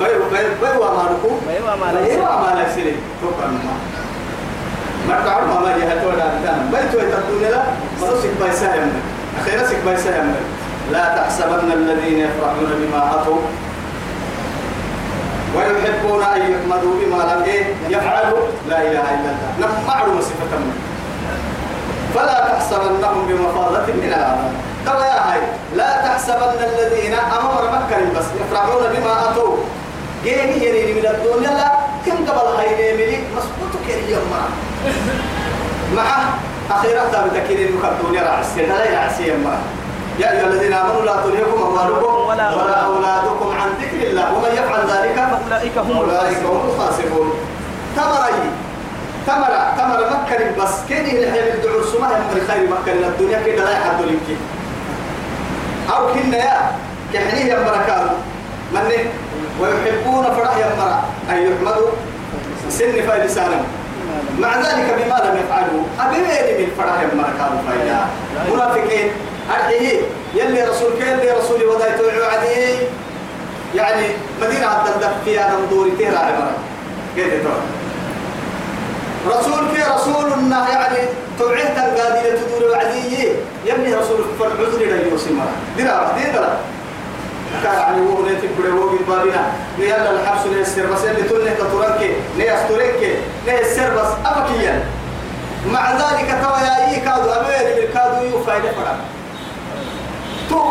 بيو بيو بيو مالكو بيو مالك بيو مالك سيري توقع ما. ما تعرف ما جهة ولا أنتنا بيتو يتقول لا. مرسك بيسا يمن أخيرا سك بيسا يمن لا تحسبن الذين يفرحون بما أتوا ويحبون أن يحمدوا بما لم إيه؟ يفعلوا. لا إله إلا الله. نفعلوا صفة منه فلا تحسبنهم بمفاضة من العذاب ترى يا هاي لا تحسبن الذين أمر مكة بس يفرحون بما أتوا. جيني يريني من الدنيا لا كم قبل هاي نيملي مسبوط كريم مع أخيرا تابتكين إنه الدنيا رعسي لا يرعسي معه يا أيها الذين آمنوا لا تلهكم أموالكم ولا ولا أولادكم عن ذكر الله ومن يفعل ذلك فأولئك هم أولئك هم الخاسرون. تمري تمر تمر مكة بس. كده الحين الدعوة سماه من خير مكة الدنيا كده لا يحد لك. أو كنا يا كحنيه يا مركان من ويحبون فرح يا مرا. أن يحمدوا سن فايد سالم. مع ذلك بما لم يفعلوا أبين من فرح يا مركان فايدا منافقين. أرحيه. يلي رسول كين يلي رسول ودايتو عدي يعني مدينة عبد الدق فيها نمدوري تيرا عمرا كيف تقول رسول كي رسول الله يعني توعية تنقادي لتدور وعدي يبني رسول فالعذر إلى يوسف. مرة درا درا كان يعني هو نيتي بره هو بالبابنا نيلا الحبس؟ نيسر بس اللي تقول لك ترنك نيسترك نيسر بس أبكيا مع ذلك توا يا إيه كادو؟ أبير بالكادو يفايدة فرق تو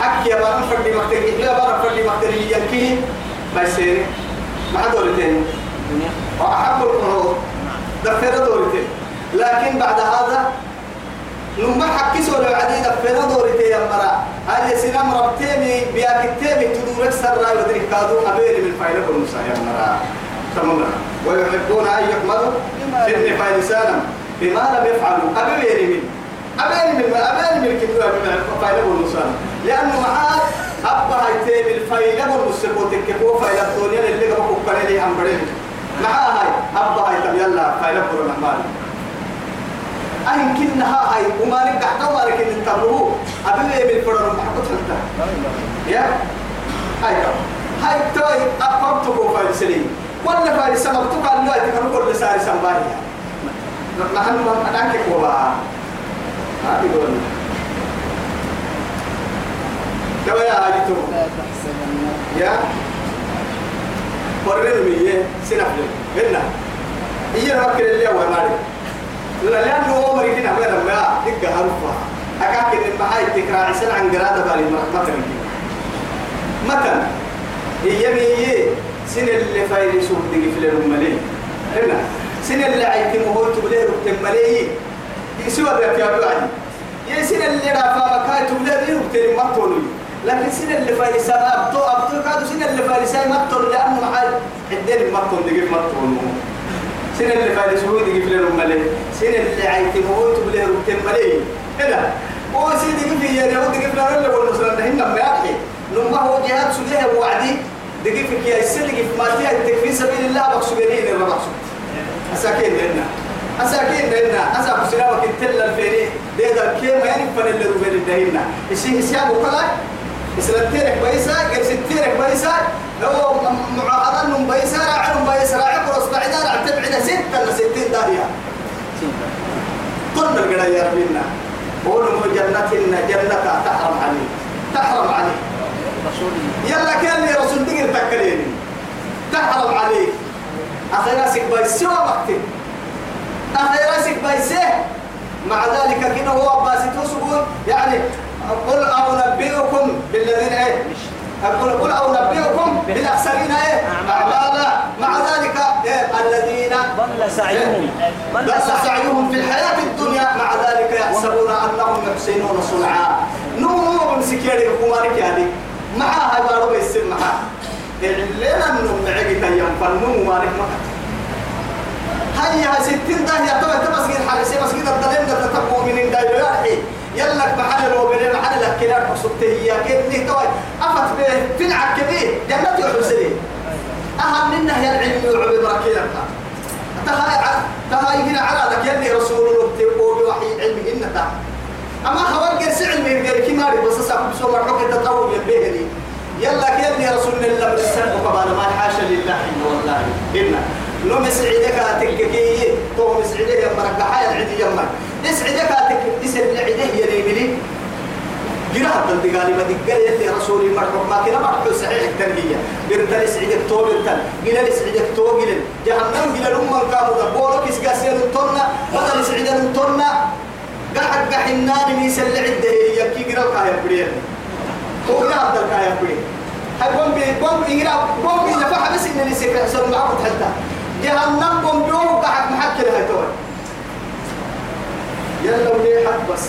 حكي يا بارم فردي مكتري يا بارم فردي مكتري ينكيه بيسيري مع دولتين وأحب القرود دفر دورتين لكن بعد هذا لما حكيسوا لو عديد دفر دورتين يا مرا. هل سنام ربتيني بياكتيني تدورك سرا ودرك كادو أبيري من فايلة بنوسا يا مرا. تمام. ويحبون أن يحمدوا في النفاق لسانا بما لم يفعلوا. أبيري من أبين من أبين من كتير من فايلة بنوسا لأنه معاد أبا هايتي بالفايلة بنوسا كوتك فايلة الدنيا اللي قبل لي أمبرين معها هاي أبا هاي طب يلا فايلة برنامج أهين كنا ها هاي وما وما لك إن تبروه أبي من فرن محبط حتى. يا؟ هاي هاي توي أقمتكم فارسلين ولا فارس سببتك على الله تكنوا كل ساري سنباهي نحن ما نحكي كوبا هذه قول توا يا هاجتو يا؟ مية سنفل هنا هي نفكر اللي هو مالي لا لأنه هو مريكين أمير ما دقة هرفا أكاك إن معاي تكرار عسل عن قرادة بالي مثلا مثلا هي مية سن اللي فايل سوق دقي في الأمالي هنا سن اللي عيتم هو تبليه ركتم مليه يسوى ذاك يا بلعي يا سن اللي رافا مكاي تبليه ركتم مطولي لكن سن اللي فارسا أبطو أبطو كادو سن اللي فارسا مطول لأنه معاي. الدين مطول دقي مطول سن اللي فارس هو دقي في الأمالي سن اللي عيتم هو تبليه ركتم مليه هنا. هو سيدي في يعني هو دقي في الأمالي والمسلمين هنا بيحكي نما هو جهاد سليه وعدي دقي في كيا السلقي في مالتي في سبيل الله بقصو بينين الربقصو أساكين لنا. أساكين لنا. أسا بسلامك التل الفيري. ديدا كيما يعني فن اللي روبين الدهينا إشي إسياب وكلا إسلتينك بيسا قرستينك بيسا هو معاهدة نم بيسا راعي نم بيسا راعي قرص بعيدا راعي تبعنا ستة لستين داهية. طن القرى يا ربنا قولوا جنة جنة تحرم عليه تحرم عليه يلا كان لي رسول دقر تكليني تحرم عليه أخي راسك بايسه وقتي أخي راسك بايسه مع ذلك كنا هو باسيتو سقول يعني قل أو نبئكم بالذين إيه؟ أقول قل أو نبئكم بالأخسرين إيه؟ أعمالا مع ذلك إيه؟ الذين ضل سعيهم. ضل سعيهم. في الحياة الدنيا. مع ذلك يحسبون أنهم يحسنون صنعا. نمو من سكيري حكومانك يعني. معها بارو بيسر معها لنا من معك تيام. فنمو مالك معها هيا ستين ده يا ترى تمسك حارسي مسجد الدليل. ده تتبعوا من الدايرة يلا محل لو بين محل لك كده حسبته هي كده توي. أفت به تلعب كده جنة يحسني أهم منها هي العلم يعب بركيلك تهاي هنا على ذاك يلي رسول الله بوحي علم إنك أما خوار قرس علم يرجع كماري بس سأقول سوى مرحوك تطور يبهني يلا كيلي رسول الله بالسنة لو مسعدك تككي تو مسعده يا مرك حيا العدي يما اسعدك يا ليبلي جرا تنتقالي ما تقال يا رسولي مرحب ما كنا مرحب صحيح التنبيه قلت اسعدك تو قلت قل اسعدك تو قل جهنم قل الأمة كامو دبولك اسقاسين الطنة بدل اسعدك الطنة قاعد قاحناني ميسل العده هي كي قرأ الكايا بريان هو هذا الكايا بريان هاي بوم بي بوم يقرا بوم بي نفع بس إن سكر سر معه حتى جهنم بوم بيو قاعد محكي لها توي. يلا ولي حد بس.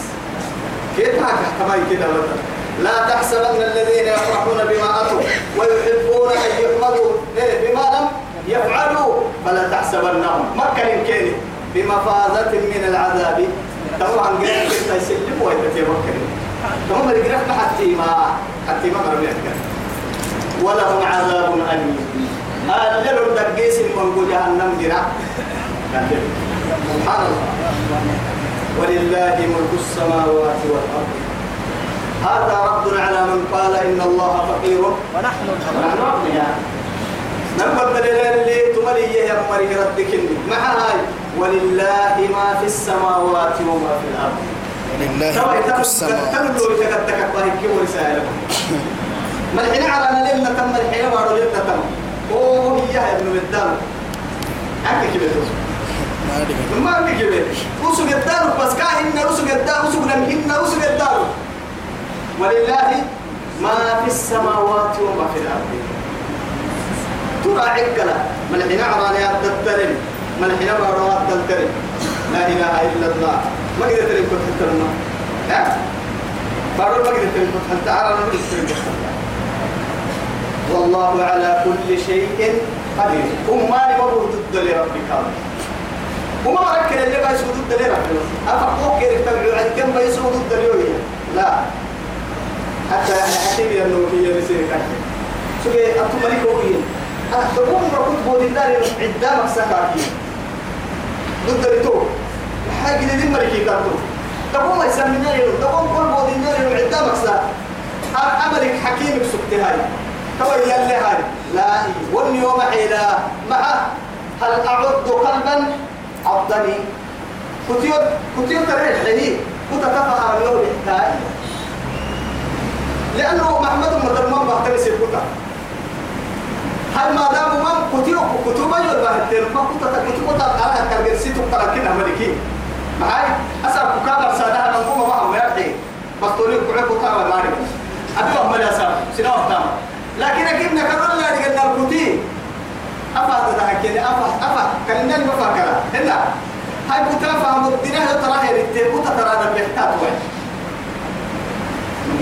لا تحسبن الذين يفرحون بما أتوا ويحبون أن يحمدوا إيه بما لم يفعلوا. فلا تحسبنهم. مكة كيني بمفازة من العذاب. طبعا قال كنت يسلم ويتتوكل هم اللي قرأت حتى ما حتى ما قرأوا ولهم عذاب أليم. أجل الدقيس من جهنم جرا سبحان الله. ولله ملك السماوات والأرض. هذا رد على من قال إن الله فقير. ونحن الأغنياء ونحن أغنياء نبت اللي تملي يا مري ردك مع هاي ولله ما في السماوات وما في الأرض. ولله ملك السماوات. تملوا تكتك الله كي ورسالة ملحنا على تم تم. أوه هي يا ابن أكيد كده ما كده وسق الدار بس كاهن وسق الدار وسق لمهن وسق الدار ولله ما في السماوات وما في الأرض ترى عقلا ملحنا عرانا يا تترم ملحنا بارو تترم لا إله إلا الله ما قدرت ترم كنت تترم ها بارو ما قدرت ترم كنت تعالى ما قدرت والله على كل شيء قدير أماني مبروك ضد لربك وما ركن اللي بقى يسود الدليل أفقوك كيف تبعوا عن كم يسود الدليل لا. حتى حتى أنه هي بسير كان سوى أنتم ملك وين تقوم ركض بود الدار عدامك سكاكين ضد التو حاجة دي ملكي كاتو تقوم يسمينا له تقوم كل بود الدار عدامك سا أمرك حكيمك هاي. تو يلي هاي. لا واليوم حيلا مع هل أعد قلبا عبدني كتير كتير تريح لي كنت تفهم اليوم الحكاية لأنه محمد مدرمان بحترس الكتاب هل ما دام من كتير كتب يور بحتر ما كنت كتب على كرجل سيتو كنا ملكي معاي أسأل كتاب سادها نقوم معهم يرحي بس تقولي كعب كتاب ما أعرف أبي أحمد أسأل سنة وقتام لكن أكيد نكرر لا نقدر الكتير أفا تدعكني أفا أفا كلنا ما فاكرة. هنا هاي بوتا فهم الدنيا ترى هي رتي بوتا ترى بيحتاج وين؟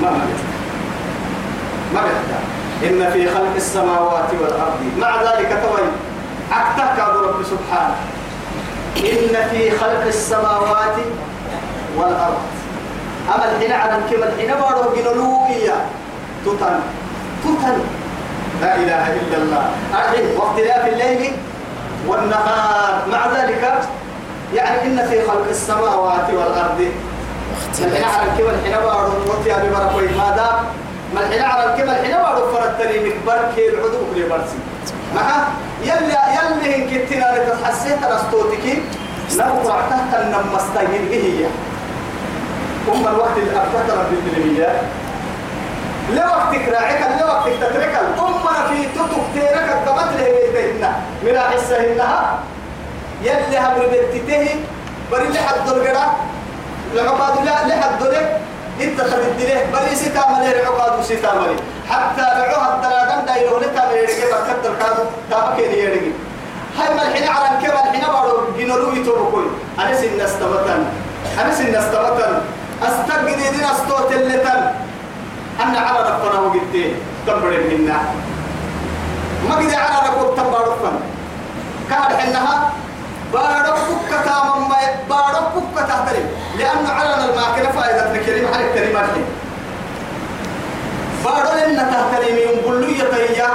ما ما ما بيحتاج. إن في خلق السماوات والأرض. مع ذلك توي أكتك رب سبحانه. إن في خلق السماوات والأرض. أما الحين على كما الحين بارو جنولوكيا تتن تتن لا إله إلا الله. أحد واختلاف الليل والنهار. مع ذلك يعني إن في خلق السماوات والأرض الحين على الكبر الحين بارو وطي أبي بركوي ما دام ما الحين على الكبر الحين بارو فرتني مكبر كي العدو كلي برسي. معها يلي يلي إن كنتنا لتحسيت رستوتك نبقى تحت النمستين هي أم الوقت أفتكر بالدنيا لوقتك راعك لوقتك تترك أمنا في تتك تيرك قبت له بيتهن. من حسهنها يلي هم بيتته بري لحد القرا لعقاد لا لحد لك إنت خدت له بري ستامل عقاد ستامل حتى لعوها الدلادم دايرو لتا بيرجع بكت الكادو؟ تابك يرجع هاي ما الحين على كم الحين بارو. جنرو يتوبكوي أنا سن استبتن. أنا سن استبتن. أستقد دين أستوت أنا على ربنا وقلتين تبرد منا ما قد على ربك تبرد فن كان حنها بارك تام ما بارك تهترم لأنه على الماكنة فائدة الكريم على الكلمات بارك لنا تهترم يقول له يا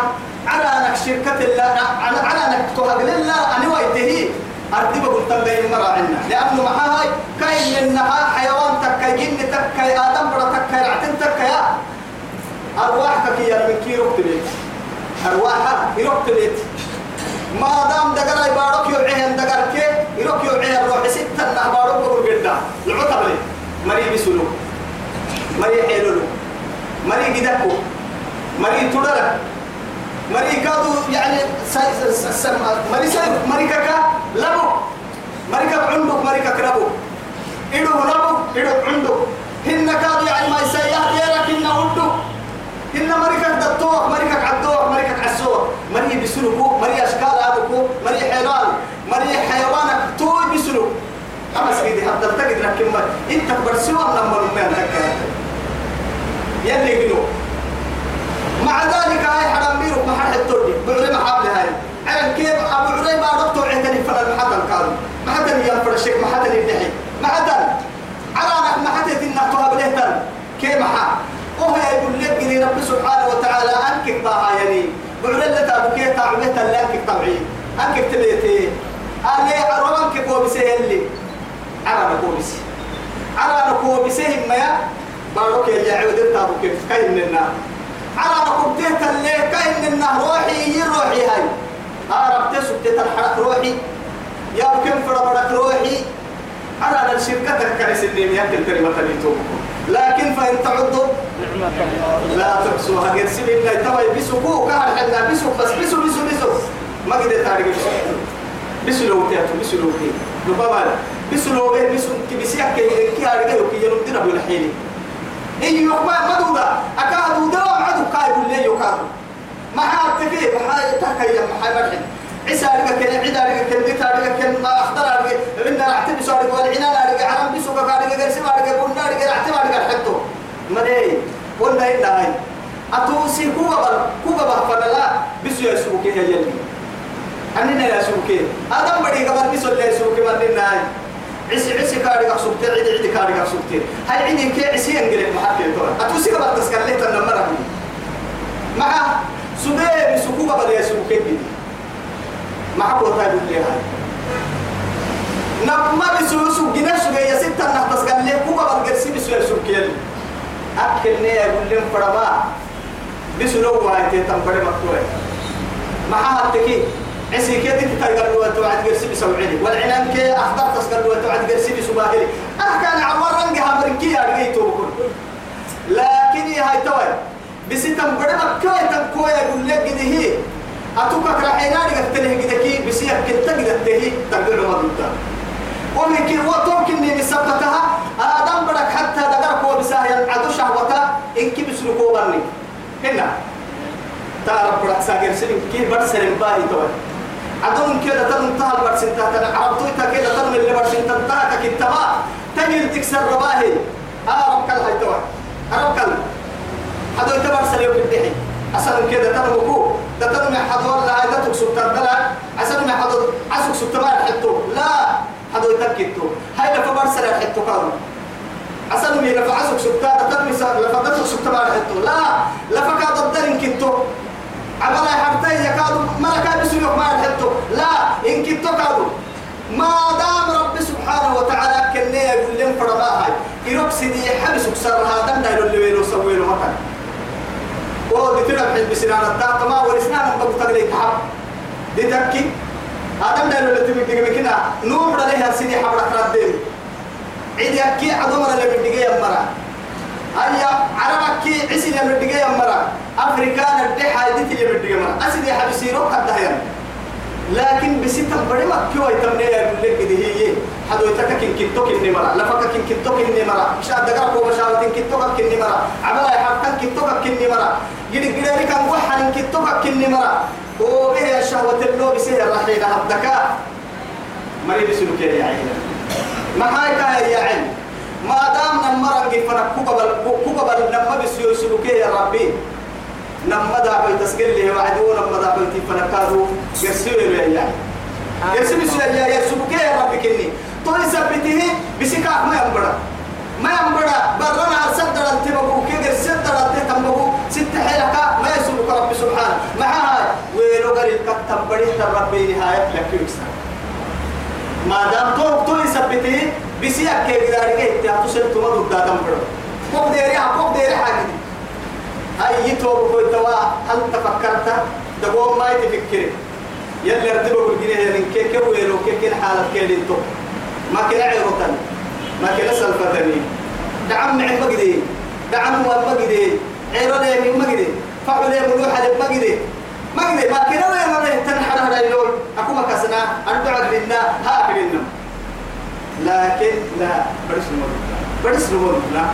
على أنك شركة الله على على أنك تهجل الله أنا ويته. أردي بقول تبين مرة عنا. لأنه معها كاين منها كي ركت بيت. أرواحها يركت بيت. ما دام دقر أي بارك يوعيه دقر كي يروك يوعيه روح ستة نه بارك بقول قدا العتب لي. مري بسلو مري حلولو مري قدكو. مري تدرك. مري كادو يعني ساي مري ساي مري كاكا لبو. مري كاك عندك مري كاك لبو. إدو لبو إدو عندك. هن كادو يعني ما يسيح ديرك هن عندو هن مري كاك دتوك مري كاك عدوك مري كاك عسوك مري بسلوكو مري أشكال هذوكو مري حيوان مري حيوانك توي بسلوك. أما سيدي حتى تجد لك كم أنت برسوا لما نمين هكذا يلي قلوا مع ذلك هاي حرام بيرو ما حد تودي بعلم حابل هاي. علم كيف؟ أبو علي ما دكتور عندني فلا ما حدا كان ما حدا ينفر الشيخ ما حدا يدحي ما حدا على ما حدا إنك تهابلهتن كيف ما وهو يقول لك إن رب سبحانه وتعالى أنك طاها يعني. لك أبو كيف تعبت لك طبعي. أنك تبيتي أنا أروانك كوبسي اللي. على كوبسي. على كوبسي ما يا. بارك يا عود أبو كيف كاين لنا على ركبتيه اللي كاين إنه روحي يروحي هاي. أعرف تسوق الحرق روحي. يا كم فربرك روحي. على الشركة اللي يأكل كلمة اللي لكن فإن تعضوا لا تحصوها غير سبيل الله توا بيسوكو كهر حنا بيسو بس بيسو بيسو بيسو ما قدرت تعرف بيسو بيسو لو تياتو بيسو لو تي نبابا بيسو لو بيه بيسو كي بيسيح كي كي هارجع يوكي ينوم دينا بيقول حيلي إيه يوكما ما دودا أكادو دا عدو كاي بالله يوكادو ما حد تكي ما حد تكي ما مرحب عيسى رجع كن عيدا رجع كن ديتا رجع كن أخضر رجع عندنا رعتب بيسو رجع والعنان رجع عرم كا رجع قرسي رجع بونا رجع رعتب رجع حتو مري قلنا إلا هاي أتوسي كوبا كوبا فلا بيسو يسوكي يا يلي. أننا يسوكي. أدم بدي قبل بيسو اللي يسوكي مرنا هاي عسي عسي كاري قصبتي عيد عيد كاري قصبتي هاي عيد كي عسي انقلب محاكي تورا أتوسي قبل تسكاليت النمرة مع سبيه بسكوبا بل يسوكي بدي مع قوة اللي هاي. نما بسوسو جناش جاي ستة نحتس قال لي كوبا بسو يسوكي يلي أكل نيا يقول لهم فرما. بسلو واي تيتم بري مكتوب معها التكي عسي كي دي تتقل له توعد قرسي بسوعدي والعنان كي أخضر تسقل له توعد قرسي بسباهلي أحكان عوار رنجها مرنكي أرقيتو بكل. لكن هاي توي بستم بري مكتوب تنكوي يقول لك دي هي أتوقع رحينا لك تلهي كدكي بسيح كنتا كدتهي تقل عمر ومن كي وطوك إني بسبتها آدم بدك حتى دقرك وبساه عدو شهوتا. إن كي بسلكوا برني هنا تعرف بدك ساقر سلم. كي برسل باهي توي. عدو كده تنتهى البرسن تهتنا عرفتو إتا كده تنم اللي برسن تنتهى ككتبا تجل تكسر رباهي. آرب كل هاي توي. آرب كل حدو إتا برسل يوم الدحي. أصلا كده تنمكو تتنم حدو لا إذا تكسر تردلا أصلا ما حدو عسك سبتما حتو. لا. هذا يتكتو هاي لفا برسل الحتو كانوا أصلا مي لفا عسك سبتا تتنمي لفا دتك سبتا ما الحتو لا لفا كاد الدرين كنتو. عملا حبتي يكادوا ملكا بسيوك ما الحتو لا إن كنتو كادوا ما دام رب سبحانه وتعالى كني يقول لهم فرما هاي. إروك سيدي حبسك سر هذا دايلو اللي ويلو سويلو مكان oo ditira bixin bisinaana taa ma warisnaana bagu taglay kahab ditakki lo timi diga kina nuh da leha sidi habra kradde عيد يكي عدمر اللي بدقي يمرا. هيا عربكي عسل اللي بدقي يمرا. أفريكا الدحى دي اللي بدقي يمرا. أسدي حبسي روح قد هيا. لكن بسيطة بدي ما كيو يتمنى لك دي هي. حدو يتكك إن كنتوك إني مرا. لفكك إن كنتوك إني مرا. مش أدقر كو مشاوت إن كنتوك إني مرا. عملا يحبتك كنتوك إني مرا. يدي قدري كان وحن كنتوك إني مرا. وبه الشهوة اللو بسيه الرحيل هبدكا مريد سلوك يا عيني. ما هاي يا عين. ما دام نمر كيفنا كوكبل كوكبل نما بسيو سلوك يا ربي. نما دا بي تسجل لي وعدو نما دا بي تفنا كادو. يرسل يا عين. يرسل يا يا سلوك يا ربي كني. تو يثبته بسكا ما يمبرا ما يمبرا برنا سدر انت بقو كيف سدر انت تمبقو ست حلقة ما يسلك رب سبحانه. معها ويلو قريب كتب بريت ربي نهاية لك يكسر. ما دام تو تو يثبته بسيا كي غداري كي تي سل تو مدو دادم برو فوق ديري فوق ديري حاجة هاي يتو بو توا هل تفكرت دغو ما تفكر يلي ارتبوا بالجنيه يعني كي كي ويلو كي كي حالة كي لنتو ما كنا عيروتن ما كنا سلفتني. دعم معي مجدي دعم هو عيرو لي من مجدي فعل لي من واحد مجدي مجدي ما كنا وين ما تنحر هذا يلول أكو ما كسنا. أربع لنا. ها لنا. لكن لا. برس نمر برس نمر لا.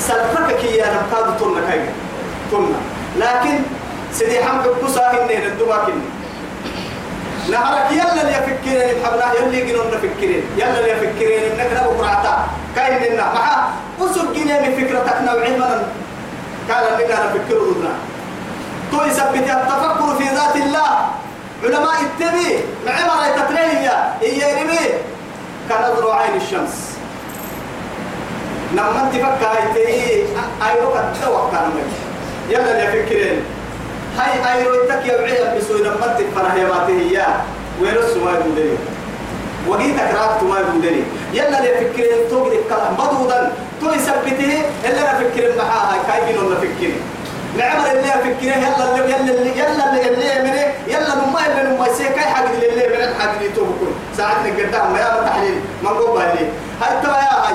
سلفك كي يا نبتاد تنا كاي. تنا لكن سيدي حمد بوسا هن الدواكن نهارك يلا اللي يفكرين بحبنا يلي جنون نفكرين. يلا اللي يفكرين إنك قرعتا كاين لنا مع وسق جنيه من فكرتك نوعين من قال لنا نفكر ودنا تو يثبت التفكر في ذات الله. علماء التبي معمر يتتريه هي يرمي كنظر عين الشمس. لما انت فكا هاي ايروك الدواء كان يلا اللي يفكرين هاي ايروتك يا بعيد بسوي لما انت فرح يا باته يا ويرس ما يقولي وقيت كراك ما يقولي يلا يفكرين توقد الكلام مضوضا تو يثبته الا أنا فكر معاها كاي بينهم نفكر نعمل اللي فكره يلا اللي يلا اللي يلا اللي اللي من يلا نما اللي نما يسير كاي حق اللي اللي من حق اللي تو بكون ساعتنا قدام يا تحليل ما نقول بالي هاي تبا يا هاي.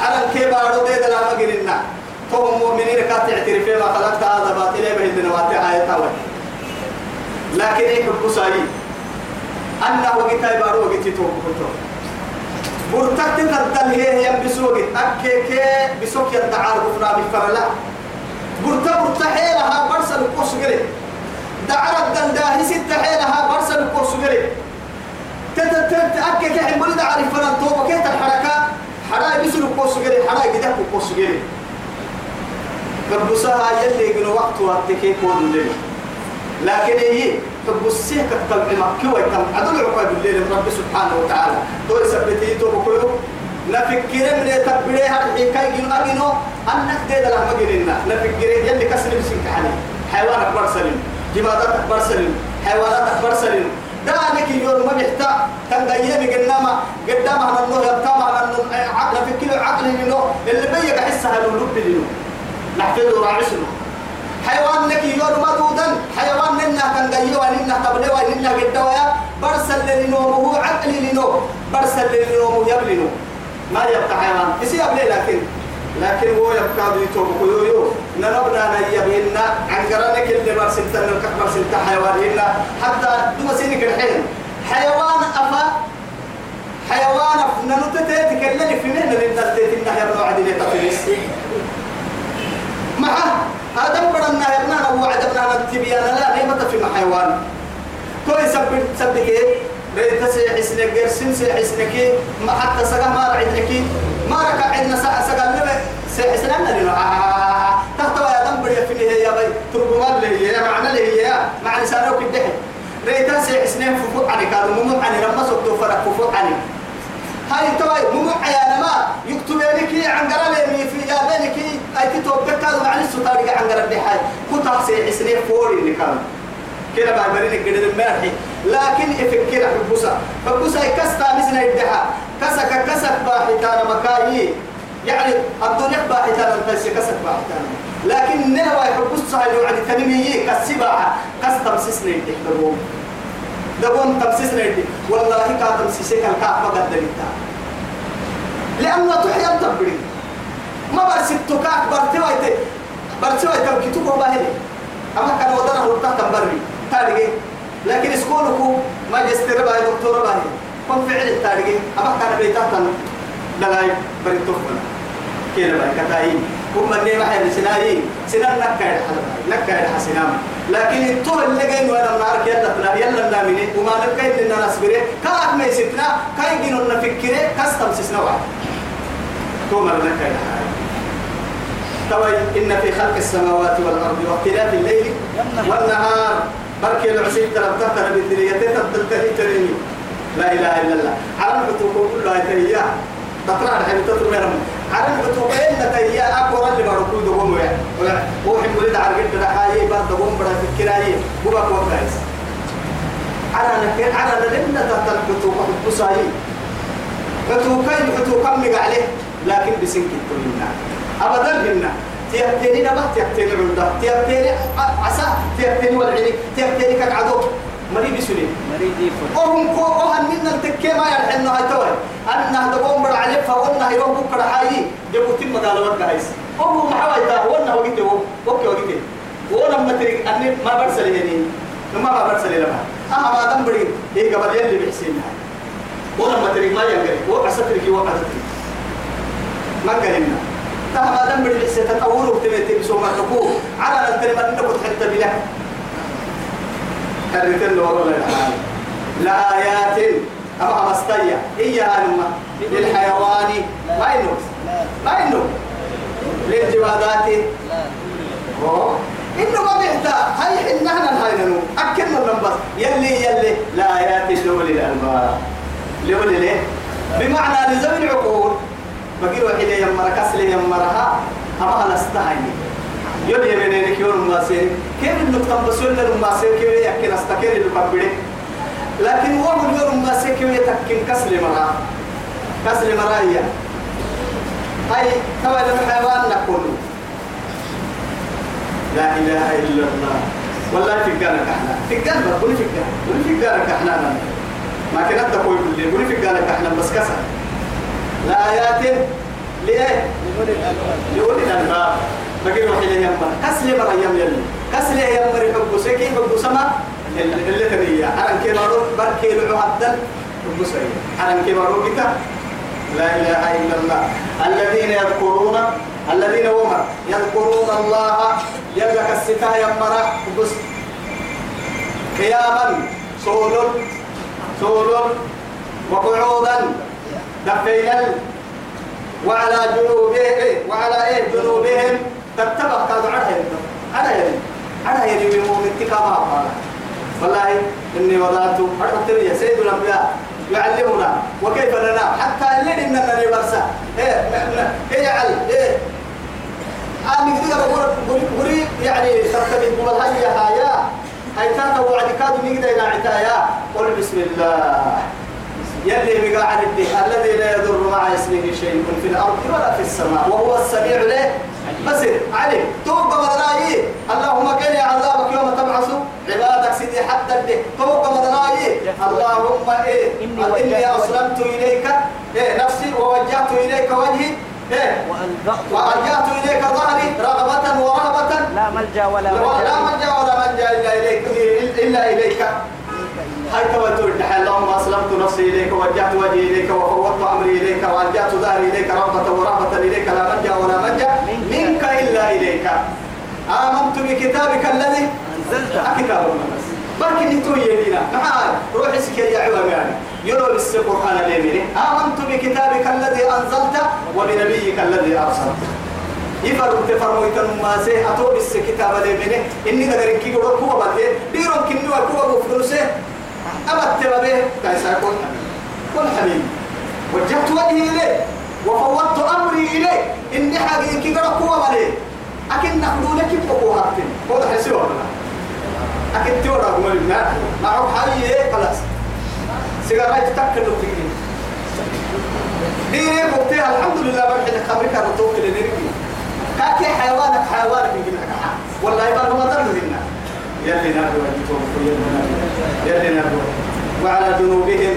على الكبار ودي دلا ما قلنا توهم مؤمنين كات تعترف ما خلقت هذا باطل به النواتي آية لكن إيه حب ساي أنه وقت بارو وقت توب كتو برتك تقدل هي هي بسوق أكي كي بسوق يدعار بفنا بفرلا برتا برتا حيلها برسل القرص قري دعرت دلداهي ست حيلها برسل القرص قري تأكد كحي مريد عارف فلان توبة كيت الحركة حراي بسل القرص قري حراي قدك القرص قري فبسها يلي يقولوا وقت وقت كي كون لي لكن هي فبسيه كتب مكي ويتم عدل عقاب الليل رب سبحانه وتعالى. دول سبتي توبة كله نفكر من تبري هذه كاي جنو أجنو أنك ده لما جرينا نفكر يلي كسر بسنك حالي حيوان أكبر سليم. جمادات أكبر سليم. حيوانات أكبر سليم. أنك يوم ما بيحتاج جايبي قدامه قدامه على النور يبتام على النور عقل فكر عقل منه اللي بيجي أحسها له لب له نحفظه راعسنا حيوان لك يوم ما حيوان لنا كان جايبه لنا تبليه لنا قدامه برسل لنومه عقل لنوم برسل لنومه يبلنه ما يبقى حيوان. يصير قبل لكن. لكن هو يبقى بيتوب يو. نربنا نيبهن عن قرانك اللي برسلت نلقى برسلت حيوان هنا. حتى دوما سينك الحين حيوان أفا. حيوان ننتتي تكلم في مهنة لنتتي إنها يبنو عدل يتفلس معه هذا بدنا يبنا نبو عدبنا نتبيان لا نيمة في حيوان تو يسبب سبك ريت سيحسن جرسين سيحسنك ما حتى سجى ما رعدك ما ركع عندنا سجى سجى لنا سيحسن لنا لنا تحت يا دم بدي في هي يا بي. ترجمان لي يا معنى لي يا. معنى ساروك الدحي ريت سيحسن فوق عنك هذا مو عني لما صدق فرق فوق عني. هاي تواي مو عيانا ما. يكتب لك عن قرالي في يا بينك. أي تتوبك هذا معنى السطاري حاجة كنت سيحسن فوري اللي كان. كده بعد مرينك قد المرحي لكن أفكر حبوسا حبوسا كستا مثل الدحا كسك كسك باحتان مكاي يعني الدنيا باحتان انت كسك باحتان لكن نهوى حبوس صاحب يعني تنمية كالسباحة كس تمسسنا يدي دبون تمسسنا يدي والله كا تمسسك الكعبة قد دلتا لأنه تحيا التبري ما برسلتك برتويت برتويت كتب وباهلي أما كان ودنا هرتا تنبري تاريخ لكن سكولكو ماجستير باي دكتور باي كم فعل التاريخ أما كان بيتاتا. دلاي بريتوفنا كينا باي كتاي هم اللي ما حد سناي سنان نكاي نكاي حسنام. لكن الطول اللي جاي وأنا نارك يلا بنا يلا نامني وما نكاي لنا نصبره كاك ما يسيتنا كاي جينو نفكره كاستم سسنا واحد تومر نكاي توي إن في خلق السماوات والأرض واختلاف الليل والنهار. بركي العسيب تربتها ترى بالدنيا تتبتلي تريني. لا إله إلا الله. على الحتوق كلها تهيا تطلع الحين تطلع منهم على الحتوق إلا تهيا أقوى اللي بركود دوم ويا. حين ولد على قد رحايا بعد دوم برا في الكراية. بقى كويس على نك على لنا تحت الحتوق حتوساي حتوقين حتوق مي عليه لكن بسنك كلنا أبدا هنا. تيبتني نبات تيبتني عمدا تيبتني عسى تيبتني والعلي تيبتني كعدو. مري بسني مريدي فل وهم كو وهم من التكي ما يلحن هاي توي أنه دقوم بر عليه فوالله يروح بكرة حي جبوا تم قال ورد عايز وهو محاول ده وأنا وقته هو. وقته وقته وأنا ما تري أني ما برسل هني. ما ما برسل لما. أما ما دم بري هي قبل يلي بحسين وأنا ما تري ما ينقل وقصتك وقصتك ما قلنا. تهم دم بحسين تطور وتبتي بسوما تقول على الكلمة إنك تحت بلا كرتن والله لآيات أما مستيا هي أنما للحيوان ما إنه ما إنه للجوادات. إنه ما بيحتاج هاي حنا هاي ننو أكلنا النبض يلي يلي لآيات الألباب لأولي ليه بمعنى لذوي العقول بقي واحد يمرا كسل يمرها أما هلا استهيني يلي يمنينك يوم ما سير كيف النقطة بس ولا ما سير كيف يأكل استكير اللي بقبله لكن هو من يوم ما سير كيف يتكين كسل مرا كسل مرا هي هاي كما لما حيوان نقول لا إله إلا الله والله في الجنة إحنا في الجنة قولي في الجنة قولي في الجنة إحنا ما كنا تقول باللي قولي في الجنة إحنا بس كسر لآيات لإيه لأولي الألباب. بقي روحي لي يمر. كسل مرة يم يلي. كسل يمر يحب سكي يحب سما. اللي تبيه أنا كي مرو بركي لعو عدل يحب سكي أنا كي مرو كتا لا إله إلا الله. الذين يذكرون الذين هم يذكرون الله. يبقى السكا يمر. بس قياما صول صول وقعودا. دفينا وعلى جنوبهم وعلى إيه؟ جنوبهم. تتبع كذا. على على على يد من اتكاما قال والله إني وضعت حتى يا سيد الأنبياء يعلمنا. وكيف ننام حتى الليل إننا نبرسا إيه إيه يعل إيه. أنا كده بقول بقولي يعني ترتبط بالهيا هيا هاي تاتا وعد كادو نقدر إلى عتايا. قل بسم الله. يلي بقاعد الذي لا يضر مع اسمه شيء في الأرض ولا في السماء وهو السميع له بصير. علي توقع مدناي اللهم كن يا عذابك يوم تبعث. عبادك سيدي حتى الدين توقع مدناي اللهم إيه إني إني أسلمت إليك. إيه نفسي ووجهت إليك وجهي. إيه وألجأت وألجأت إليك ظهري رغبة ورهبة. لا ملجأ ولا لا ملجأ. ملجأ ولا منجا إلا إليك. إلا إليك. هاي توتر الدحى اللهم أسلمت نفسي إليك ووجهت وجهي إليك وفوضت أمري إليك وألجأت ظهري إليك رغبة ورهبة إليك لا ملجأ ولا منجا منك إلا إليك. آمنت بكتابك الذي أنزلت كتاب الله بركي نتو يدينا. معاي روح اسكي يا عوام يعني. يلو بس القرآن اليمين. آمنت بكتابك الذي أنزلت وبنبيك الذي أرسلت يفرق تفرموا يتنم ما سي. أتو بس كتاب اليمين. إني نقر كي قول كوبا بده ديرون كنوا كوبا بفلوسه أبد تبابه كايسا يقول قل حبيبي وجهت وجهي إليه. وفوضت أمري إليه. إني حقيقي قول كوبا بده أكن نقولك بقوة هاتين ده حسيبه أكيد تورا هم اللي معه حي خلاص. سيجارة تتكل وتجري دي وقتها الحمد لله برحل خبرك اللي نرجع كاكي حيوانك حيوانك يمكن والله يبقى ما ضر يلي نادوا يلي نادوا وعلى جنوبهم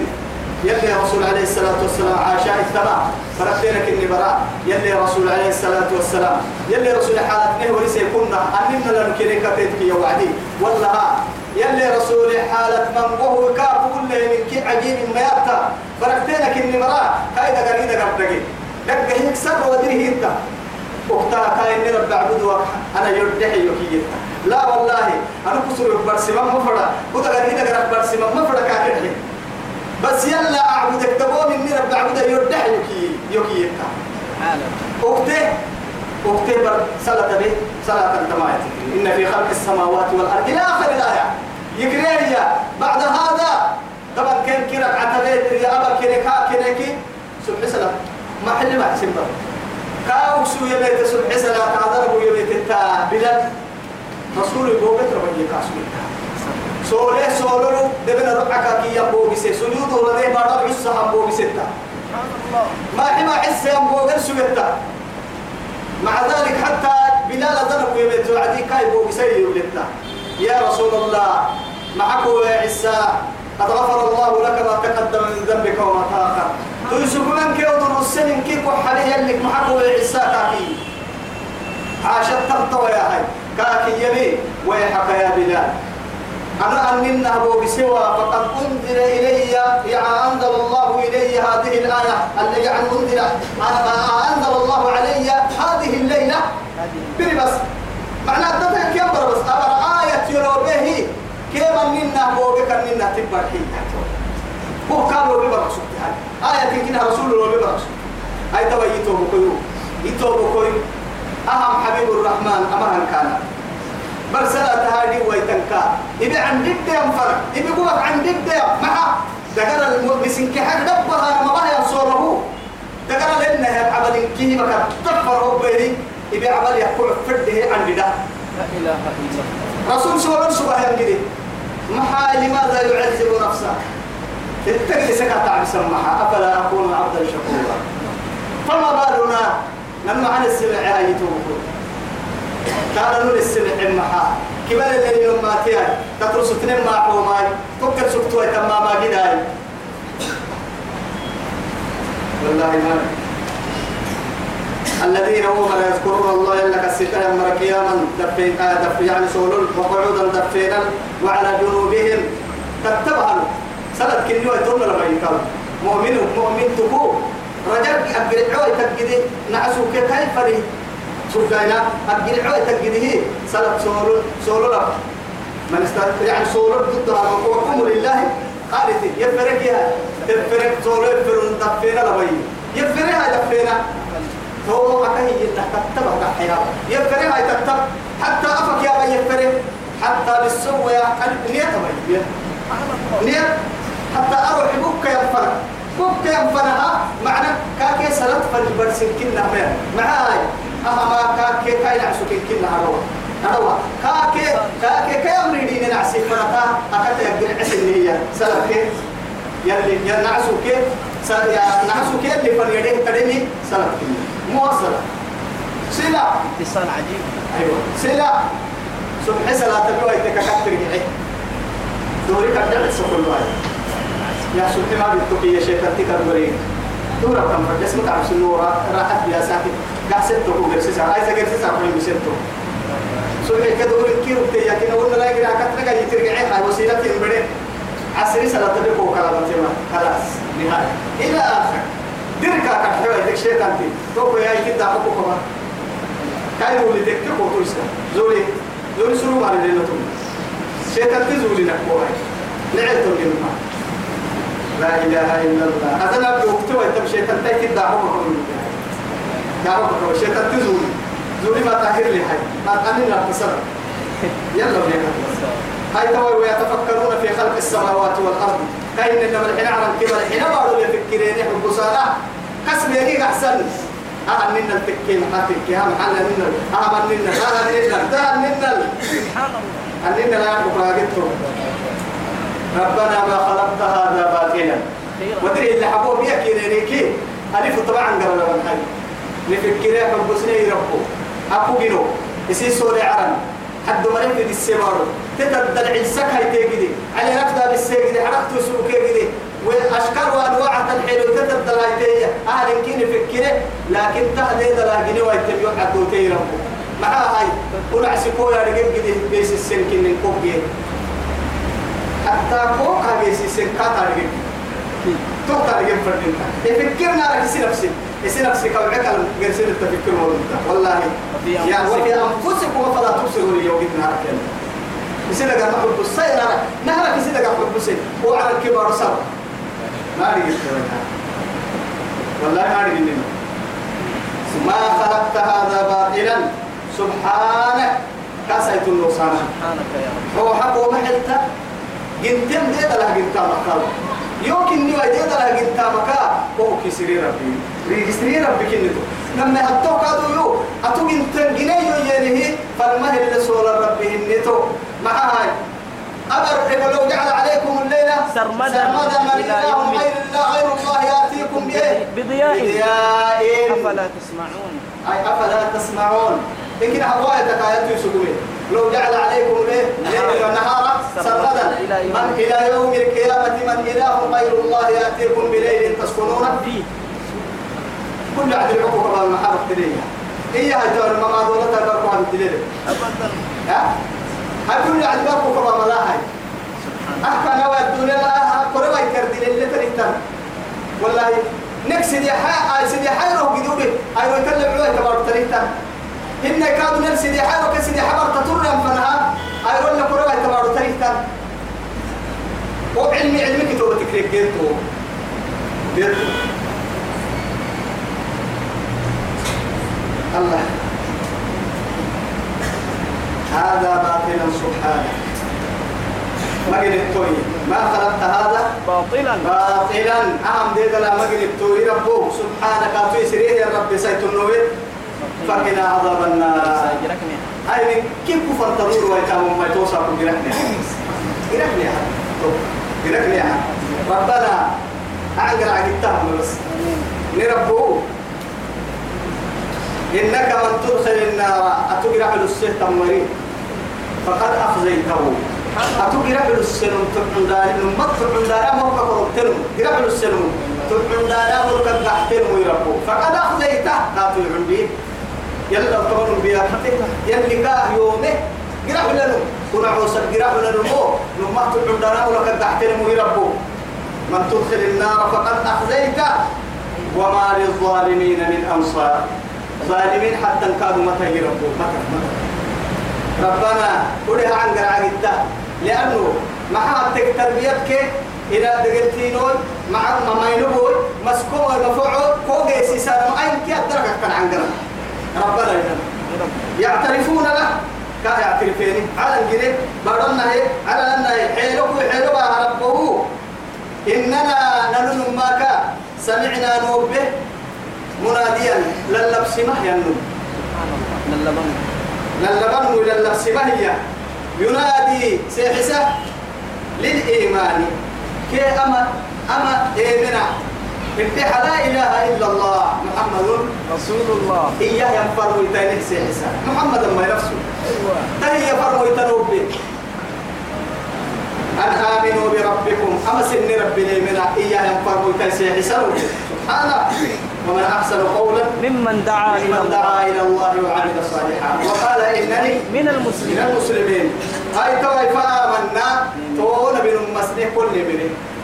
يلي رسول عليه الصلاة والسلام عاشاء التبع فرقتينك إني براء يلي رسول عليه الصلاة والسلام. يلي رسول حالتني وليس كنا أننا كتيتك يا وعدي. والله يلي رسول حالة من وهو كاب كل من كي عجيب ما يبتا فرقتينك إني براء كايدا قريدا قردقي دقه يكسر ودريه إنت. وقتها كاين رب عبد أنا يردحي يكيتا لا والله أنا كسر برسمة مفرد. وده قريدا قرد برسمة مفرد كاكرحي بس يلا أعبدك تبون إني رب عبد يردح يكي يكي أكته أكته بر صلاة به صلاة التماية إن في خلق السماوات والأرض إلى آخر الآية يكريها بعد هذا طبعا كان كرك عتبيت يا أبا كركا كركي سبح سلام ما حل ما حسن بر. كاو سو يبيت سبح سلام تعذربوا يبيت التا بلاد رسول يبوغت ربي كاسو سولة سولو دبنا ربعك كي يبو بسي. سجود ولا ده بارا بيسا هم بو بسيتا ما حما حس هم بو سجدتا مع ذلك حتى بلال ذنب يبيت وعدي كاي بو بسي يولتا يا رسول الله معك وعسى قد غفر الله لك ما تقدم من ذنبك وما تأخر. تيسوك من كي ودر السنين كيف وحالي يلك معك وعسى كاكي عاشت تبطوى يا هاي. كاكي يلي ويحك يا بلال. أنا أننا أبو بسوى فقد أنزل إلي يعني أنزل الله إلي هذه الآية. اللي يعني أنزل أنزل الله علي هذه الليلة. بني بس معنى تتك يبر بس أبر آية يرو به كيف أننا أبو بك أننا تبر حين هو كان لو ببرك سبتها آية كنا رسول لو ببرك أي تبا يتوب كيو يتوب كيو أهم حبيب الرحمن أمهن كان. برسلة هذه ويتنكا إذا عن جد ينفر إذا قوك عن جد مع دقر المؤمسين كحق دبها ما بها ينصره دقر لأنها عمل كيه بك تفر بيني إذا عمل يقول فرده عن جدا لا إله إلا الله. رسول سورة سبحانه ينجدي. محا لماذا يعذب نفسه؟ اتقل سكا تعب سمحا أفلا أكون عبدا شكورا؟ فما بالنا لما عن السمع توقف كان نور السمع المحا كبال اللي ما تيا تترس تنم ما حوماي تكر سكتوا تمام ما قداي. والله ما الذين هم لا يذكرون الله إلا كالستة يمر قياما دفين آه دف يعني سولل وقعودا دفينا وعلى جنوبهم. تتبعوا سند كنيو يتم لما يقال مؤمن مؤمن تبو رجل أقل عوي تقدي نعسو كيف فري. سوكاينا أقل عوي تقدي سند سولل سولل من است يعني سولل ضدها وقوم لله قالت يفرق يا يفرق سولل يفرق دفينا لما يفرق دفينا. هو ما كان يتكتب حياة. يفرق هاي تكتب. حتى أفك يا بي يفرق. حتى بالسوء يا نية بي نية. حتى أروح بك ينفرق بك ينفرق معنى كاكي سلط فالبرسن كنا مير معاي. أهما كاكي كاي نعسو كنا أروح أروح كاكي كاكي كاي أمريدين نعسي فرقا أكتا يقدر عسل هي سلط يلي ينعسو كي. يا نعسو كي اللي فريدين كريمي سلط كنا مواصلة سلا. اتصال عجيب. أيوة. سلا. سبح سلا تبوا يتككتر جحي دوري كتر سكول واي يا سبح ما بتوكي يا شيخ تكتر بري دورا كم فجس متعب سنورا راحت يا ساكت. قاعد تقول جرسيسا عايز جرسيسا كل مسنتو سبح كدور كيرو تيا كنا ولا لا يجري كتر جاي ترجع هاي وسيلة تنبري عصري سلا تبوا كلام خلاص نهاية. إلى آخر. دركا كحيوة يدك شيطان تي توكو يا يكيد دعوكو كما كاي مولي دك تكو تويسا زولي زولي سرو مالي لنا تومي شيطان تي زولي نكو هاي نعيد نما لا إله إلا الله هذا لا بوقتوا يتم شيطان تي كيد دعوكو كما دعوكو كما شيطان تي زولي زولي ما تاخر لي ما تأمين لا تصرف يلا بينا هاي توا ويتفكرون في خلق السماوات والأرض كاين إنما الحين عرم كبر الحين بارو يفكرين يحب صلاة قسم يجيك أحسن أهم منا التكين حاتك يا محل منا أهم منا هذا منا ده منا سبحان الله أننا لا يحب راقدته ربنا ما خلقت هذا باطلا. ودري اللي حبوه بيكي ريكي ألف طبعا قبل من هاي نفكر حب سنين ربو أبو جنو يسي سوري عرم حد ما نفد السمار تتدل عيسك هاي تيجي. على نفدا بالسيجي حركت سوق كيجي واشكال وأنواع الحلو تتدل هاي تيجي. أهل كين فكره لكن تهدي دلاجني ويتبيو حدو تيرم مع هاي ونعسي كويا رجل جدي بيس السن كين كوبي حتى كو هاي السن كاتا رجل توتا رجل فردين يفكرنا لك سي نفسي يصير نفسك وعك الجرسين التفكير والله. والله يا وفي أنفسكم فلا تبصروا اليوم نهار كامل يصير لك حب السير نهارك يصير لك حب السير وعلى الكبار صار ما أدري والله ما أدري ما خلقت هذا باطلا. سبحانك. كاسيت النصارى سبحانك يا رب. هو حق ومحلتا جنتم دي دلا جنتا مكاو يمكن ني ويدي دلا جنتا مكا. هو كسري ربي. ريجستري ربي كنتو لما هتو كادو يو. اتو جنتن جنيه ينيه فالمه اللي سول ربي هنتو مع هاي أبر لو جعل عليكم الليلة. سرمدا سرمدا من إله يوم غير الله غير الله يأتيكم بإيه؟ بضياء. أفلا تسمعون؟ أي أفلا تسمعون؟ كنا هواية تكايات يسوقون لو جعل عليكم ليه ليل ونهارا سرمدا من إلى يوم القيامة من إله غير الله يأتيكم بليل تسكنون فيه. كل عدل عقوق الله المحارة تليها إيه هاي تقول ما دولتها بركوا عن الدليل أبدا ها؟ هاي كل عدل عقوق الله ملاهي أحكى نوى الدنيا لا قربا يكردل اللي تريتم والله نكسد يا حي سيدي حي روح جدوبي أيوة يكلم عوي تبارك تريتم إن كادوا نفسي يا حي روح سيدي حبر تطرم فنها أيوة ولا قربا تبارك تريتم وعلمي علمك تو تكريك جيتو جيتو الله. هذا باطل سبحانه. مجد التوي ما خلقت هذا؟ باطلا. باطلا. ديد لا مجد التوي ربه سبحانك أتوي سريه يا رب سيتنوي فقنا عذاب النار. من كيف كفر تدور ويتامم ما جرحني؟ يا جرحني يا ربنا أعقل عقدتهم بس. نربوه إنك من تدخل النار. أتقرع السه تمرين فقد أخزيته. أتقرع السنم تبعن دار نمت تبعن دار ما هو كفرتنم قرع السنم تبعن دار ما كفرتنم ويربو فقد أخزيته. لا تبعن به. يلا طبعا بيا يلي كا يومه قرع لنا كنا عوسى قرع لنا مو نمت تبعن دار ما هو كفرتنم ويربو من تدخل النار فقد أخزيته وما للظالمين من أنصار. ظالمين حتى كانوا متى يربوا متى ربنا ولها عن قرعة لأنه مع تربيتك إلى دقلتينون مع ما ينبوي مسكوم المفعول كوجي سيسان أين كي أدرك كان عن قرعة. ربنا يعترفون له. كا يعترفين على الجنة بدرنا هي. على أن حيلك وحيلك ربه. إننا نلن ما كا سمعنا نوبه مناديا. للبس مهيا للبن للبن للبس مهيا ينادي سيحسه. للإيمان. كي أما أما إيمنا. اتحى لا إله إلا الله محمد رسول الله. إياه ينفر ويتاني سيحسه محمد ما نفسه أيوة. تهي يفر ويتنوبي أن آمنوا بربكم. أما سن ربي ليمنا إياه ينفر ويتاني سيحسه سبحانه ومن أحسن قولا ممن دعا إلى الله دعا إلى الله وعمل صالحا. وقال إنني من من المسلمين. المسلمين هاي توي فآمنا. تون بن مسلم كل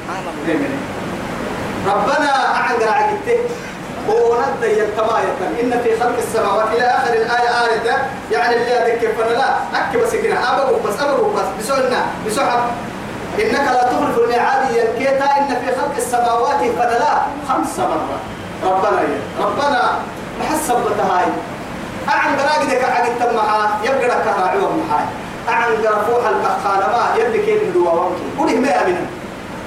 سبحان الله. ربنا أعنقر عقدته ونبدا يتمايت إن في خلق السماوات إلى آخر الآية آية. يعني اللي أذكر فلا أكب سكنا أبغوا بس أبغوا بس. بسؤالنا بسحب إنك لا تخلف الميعاد ينكيتا إن في خلق السماوات فلا خمس مرات. ربنا يا. ربنا محسب بتهاي أعنقر عقدك عقد معاه يبقى لك راعيهم معاي أعنقر فوح الكخانة ما. يلي كيف ندوا وانكي. قوله ما أمنا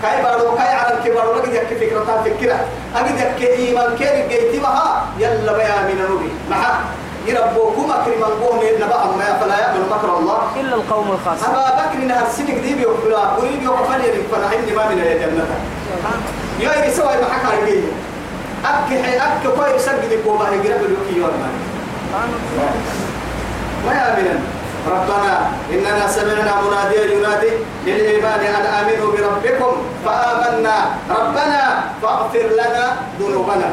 كاي بارو كاي على الكبار لقد يك فكرة فكرة أجد يك إيمان كير جيتي مها يلا بيا من نوري. مها يربوكم أكرم القوم نبأ ما فلا يأمن مكر الله. إلا القوم الخاسرون أبا بكر نهر سنك دي بيوكلا أريد يوقفني لك فنحن ما من الجنة. يا يسوي ما حكى عليه أك حي أك كوي سجد بوما يقرب الوكي يوم ما. يأمن ربنا إننا سمعنا مناديا ينادي للإيمان أن آمنوا بربكم فآمنا. ربنا فاغفر لنا ذنوبنا.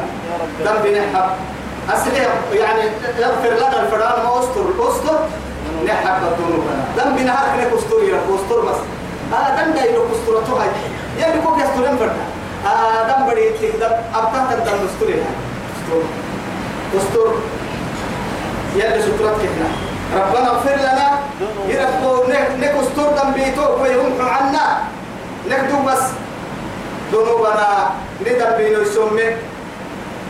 ذنب نحب. أسلي يعني اغفر لنا الفران ما أستر. أستر نحب ذنوبنا. ذنب نهار كنك أستر يا أستر بس. آه دم دا يلو أستر. توها يعني كوك يستر فرنا آه دم بدي تقدر أبتا تقدر أستر يعني أستر. أستر. يلي سترتك هنا ربنا اغفر لنا. يربو نك استر ذنبيتو ويهم عنا. نكتب بس. ذنوبنا ندم بينو يسمي.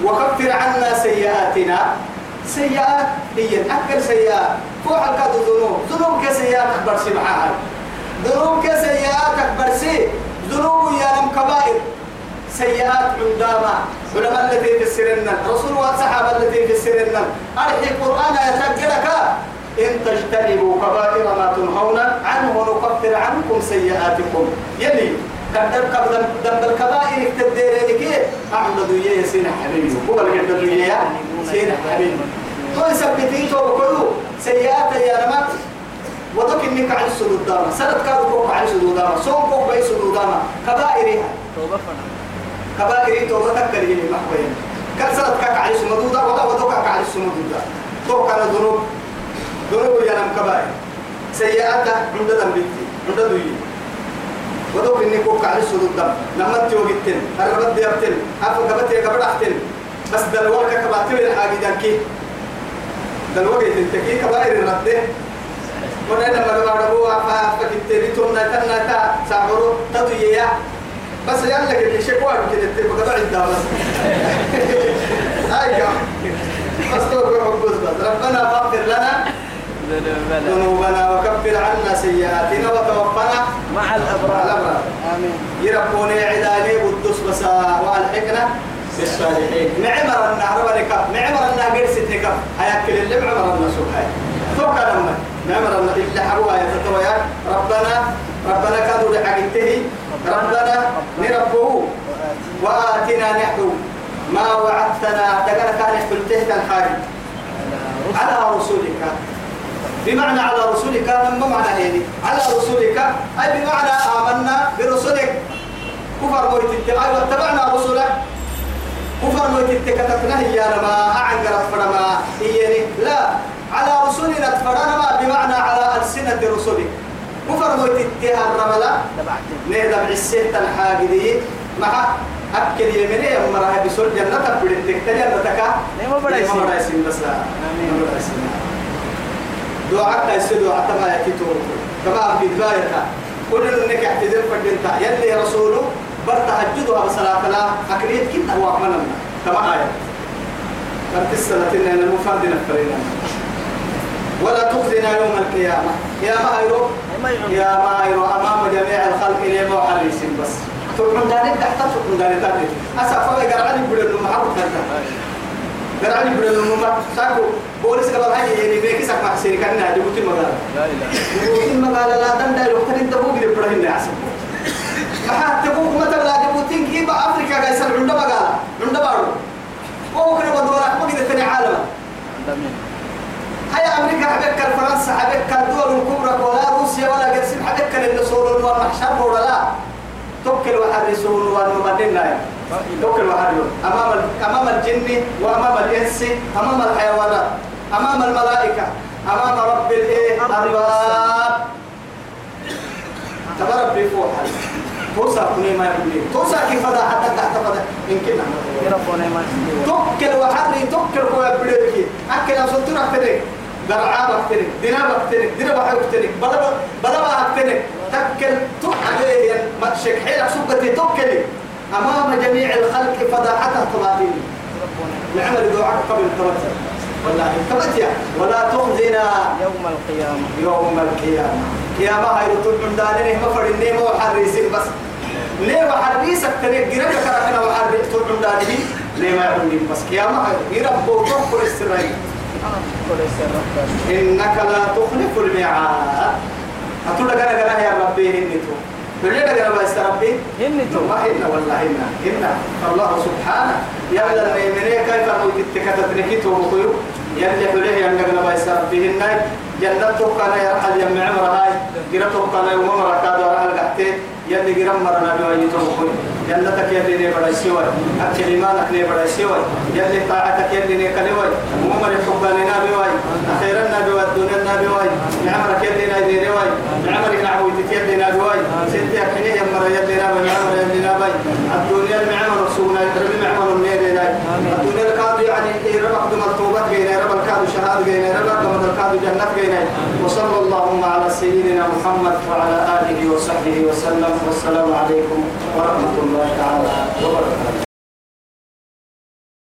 وكفر عنا سيئاتنا. سيئات هي أكل سيئات. فوق الكاد ذنوب. ذنوب كسيئات أكبر سي معاها ذنوب كسيئات أكبر سي ذنوب يا نم كبائر. سيئات عندما. علماء التي في السرنا رسول والصحابة التي في السرنا أرحي القرآن يتقلك إن تجتنبوا كبائر ما تنهون عنه نكفر عنكم سيئاتكم. يلي كدر قبل ذنب الكبائر تديرينك أعمد يا سين حبيبي. هو اللي قدر يا سين حبيبي. تو يثبتي تو كله سيئات يا رمى ودك إنك على السدود داما سند كادو كوك على السدود داما صوم كوك بأي سدود داما كبائرها. توبة فنا كبائر توبة تكره محوين كان سند كاك على السدود ولا ودك على السدود تو كان ذنوب. ذنوب يا رم كبائر سيئات عند ذنبتي عند دوي ودوك إني كوك على السدود دم لما تيوجتن الربط ديابتن أفو كبتي كبرحتن بس دلوقتي كباتي الحاجة دانكي دلوقتي تنتكي كبائر الرده ونحن لما نبغى فكتير تومنا تنا تا سامرو تدوية بس يلا كده شكوى كده تبقى ده بس أيوة بس بس ربنا فاغفر لنا ذنوبنا وكفر عنا سيئاتنا وتوفنا مع الأبرار. آمين. يربوني عداني والدس بس وألحقنا بالصالحين. معمر النهر ولكم معمر النهر قرست لكم هيأكل اللي معمر النهر سبحانه توقع لما معمر النهر اللي حروا يتطويا ربنا ربنا كادوا لحقته ربنا نربه وآتنا نحو ما وعدتنا. تقال كان حلته الحاجة على رسولك. بمعنى على رسولك ما معنى هذه؟ على رسولك أي بمعنى آمنا برسولك كفر مويت أي واتبعنا رسولك كفر مويت كتبنا هي ما أعنقرت فرما. هي لا على رسولنا تفرنا بمعنى على ألسنة رسولك. كفر مويت الرملة تبعت نهدم عسيت الحاجدي مع أكل يميني مرة بسول جنة تكتري أن تكا نعم. نعم بدايسين بس لا. نعم بدايسين دعاء كايس دعاء تما يكتو كما في دبايتا كل انك اعتذر فدنتا يلي رسوله بر تهجدها بصلاة لا. أكريت كنا هو أعملنا كما آية. فرت السنة إن المفاد نفرنا ولا تخزنا يوم القيامة. يا ما هيرو. ما يعلم يا ما هيرو. أمام جميع الخلق إلى ما حريسين بس. تقول داني تحت تقول داني تاني أسف فما قرعني بدل المحبط هذا قرعني بدل المحبط ساكو بوليس قبل هاي يعني بيكي ساك محسيني كان نادي بوتي إله بوتي مغالا لا دندا لو ترين تبوك دي برهن نعسب ما تبوك مثلا لا جبوتين كيبا أفريقيا قايسر عند مغالا عند بارو هو كنا بدورك ما قد تاني عالم عندما هاي أمريكا حبكر فرنسا حبكر الدول الكبرى ولا روسيا ولا قرسم حبكر النصور والمحشر ولا لا توكل وحرسون والمبنين لا توكل وحرسون أمام أمام الجن وأمام الإنس أمام الحيوانات أمام الملائكة أمام رب الإيه الأرباب تبارك بفوح توسع كني ما يقولي توسع كيف هذا؟ حتى تحت هذا. يمكن ربنا ما توكل وحري توكل كو يبدك أكل اصلت رحتك درعا بكتنك دنا بكتنك دنا بحي بكتنك بلا بلا بكتنك تكل تو عليه ما تشك. حيلك سبتي توكل أمام جميع الخلق فضاحته طباتين ربنا نعمل دعاء قبل تبتل والله تبتيا ولا تخزنا يوم القيامة. يوم القيامة. قيامة هاي رطول من دانين ما فرنين وحريسين بس. ليه وحريسك تنك جرك كركنا وحريس طول من دانين ليه ما يقولين بس. قيامة هاي. كل سر ربنا إنك لا تخلف الميعاد. لك أنا أنا يا ربي إني تو بلي لك أنا بس ربي هني تو. ما إنا والله إنا إنا الله سبحانه. يلا المؤمنين كيف تكتتني تو مخيو يلي حليه يلا أنا بس ربي إنا جنة توكنا يا رحل يا معمر هاي. جرا توكنا يوم مرة كادو رحل قحتي يلي جرا مرنا بيوي تو مخيو جنتك يلي ني بڑا سيوي أكل إيمانك ني بڑا سيوي يلي طاعتك يلي ني كلوي عمر حبنا بيوي أخيرنا بيوي الدنيا بيوي نعمرك يلي نا بيوي نعمرك نعوي تيلي نا بيوي ستي أكني يا مرة يلي نا بيوي نعمر يلي نا بيوي الدنيا المعمر رسولنا ربي معمر النيل. الدنيا الكادو يعني ربك دم التوبة جينا رب الكادو شهادة جينا رب دم الكادو جنة جينا وصلى اللهم على سيدنا محمد وعلى آله وصحبه وسلم. والسلام عليكم ورحمة الله تعالى وبركاته.